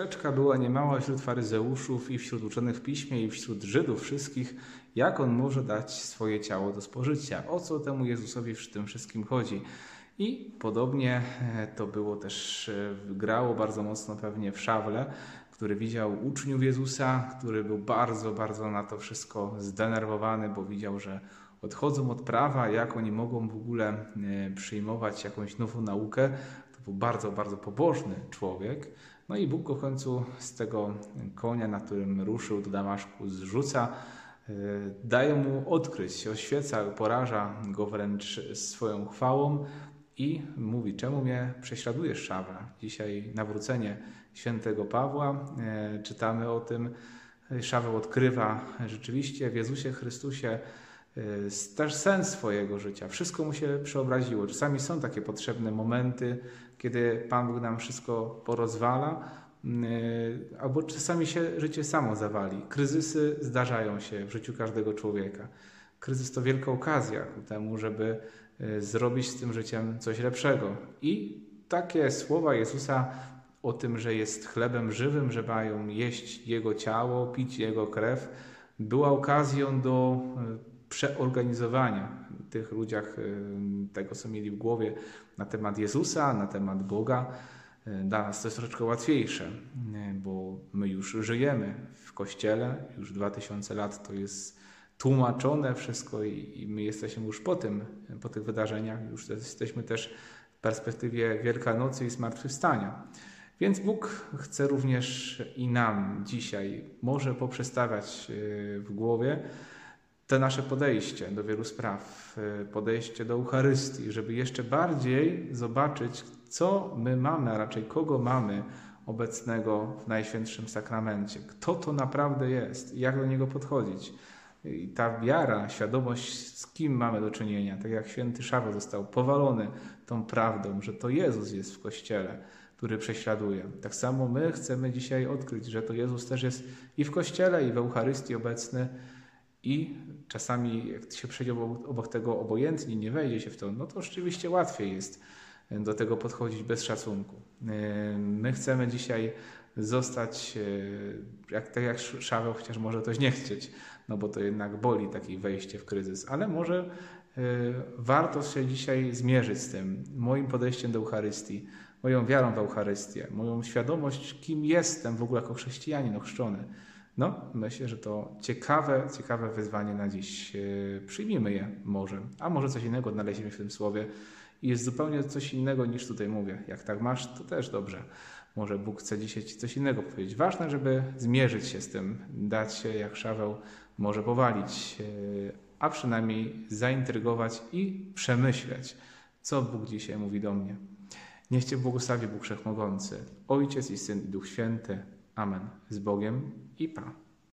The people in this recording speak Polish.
ucieczka była niemała wśród faryzeuszów i wśród uczonych w piśmie i wśród Żydów wszystkich, jak on może dać swoje ciało do spożycia. O co temu Jezusowi w tym wszystkim chodzi? I podobnie e, to było też, e, grało bardzo mocno pewnie w Szawle, który widział uczniów Jezusa, który był bardzo, bardzo na to wszystko zdenerwowany, bo widział, że odchodzą od prawa, jak oni mogą w ogóle e, przyjmować jakąś nową naukę. To był bardzo, bardzo pobożny człowiek. No i Bóg go w końcu z tego konia, na którym ruszył do Damaszku, zrzuca, daje mu odkryć, oświeca, poraża go wręcz swoją chwałą, i mówi, czemu mnie prześladujesz, Szawra? Dzisiaj nawrócenie świętego Pawła, e, czytamy o tym, Szaweł odkrywa rzeczywiście w Jezusie Chrystusie też sens swojego życia. Wszystko mu się przeobraziło. Czasami są takie potrzebne momenty, kiedy Pan Bóg nam wszystko porozwala, e, albo czasami się życie samo zawali. Kryzysy zdarzają się w życiu każdego człowieka. Kryzys to wielka okazja ku temu, żeby Y, zrobić z tym życiem coś lepszego. I takie słowa Jezusa o tym, że jest chlebem żywym, że mają jeść Jego ciało, pić Jego krew, była okazją do y, przeorganizowania tych ludziach y, tego, co mieli w głowie na temat Jezusa, na temat Boga. Dla nas to jest troszeczkę łatwiejsze, bo my już żyjemy w Kościele, już 2000 lat to jest tłumaczone wszystko i, my jesteśmy już po tym, po tych wydarzeniach, już jesteśmy też w perspektywie Wielkanocy i Zmartwychwstania. Więc Bóg chce również i nam dzisiaj może poprzestawiać w głowie te nasze podejście do wielu spraw, e, podejście do Eucharystii, żeby jeszcze bardziej zobaczyć, co my mamy, a raczej kogo mamy obecnego w Najświętszym Sakramencie. Kto to naprawdę jest i jak do niego podchodzić. I ta wiara, świadomość, z kim mamy do czynienia, tak jak święty Szaweł został powalony tą prawdą, że to Jezus jest w Kościele, który prześladuje. Tak samo my chcemy dzisiaj odkryć, że to Jezus też jest i w Kościele, i w Eucharystii obecny, i czasami jak się przejdzie obok, obok tego obojętnie, nie wejdzie się w to, no to rzeczywiście łatwiej jest do tego podchodzić bez szacunku. My chcemy dzisiaj zostać, jak, tak jak Szaweł, chociaż może coś nie chcieć, no bo to jednak boli takie wejście w kryzys, ale może warto się dzisiaj zmierzyć z tym, moim podejściem do Eucharystii, moją wiarą w Eucharystię, moją świadomość, kim jestem w ogóle jako chrześcijanin ochrzczony. Myślę, że to ciekawe, ciekawe wyzwanie na dziś. Y, przyjmijmy je może, a może coś innego odnaleźliśmy w tym słowie i jest zupełnie coś innego niż tutaj mówię. Jak tak masz, to też dobrze. Może Bóg chce dzisiaj Ci coś innego powiedzieć. Ważne, żeby zmierzyć się z tym, dać się jak Szaweł może powalić, e, a przynajmniej zaintrygować i przemyśleć, co Bóg dzisiaj mówi do mnie. Niech Cię błogosławi Bóg Wszechmogący, Ojciec i Syn i Duch Święty. Amen. Z Bogiem i Pa.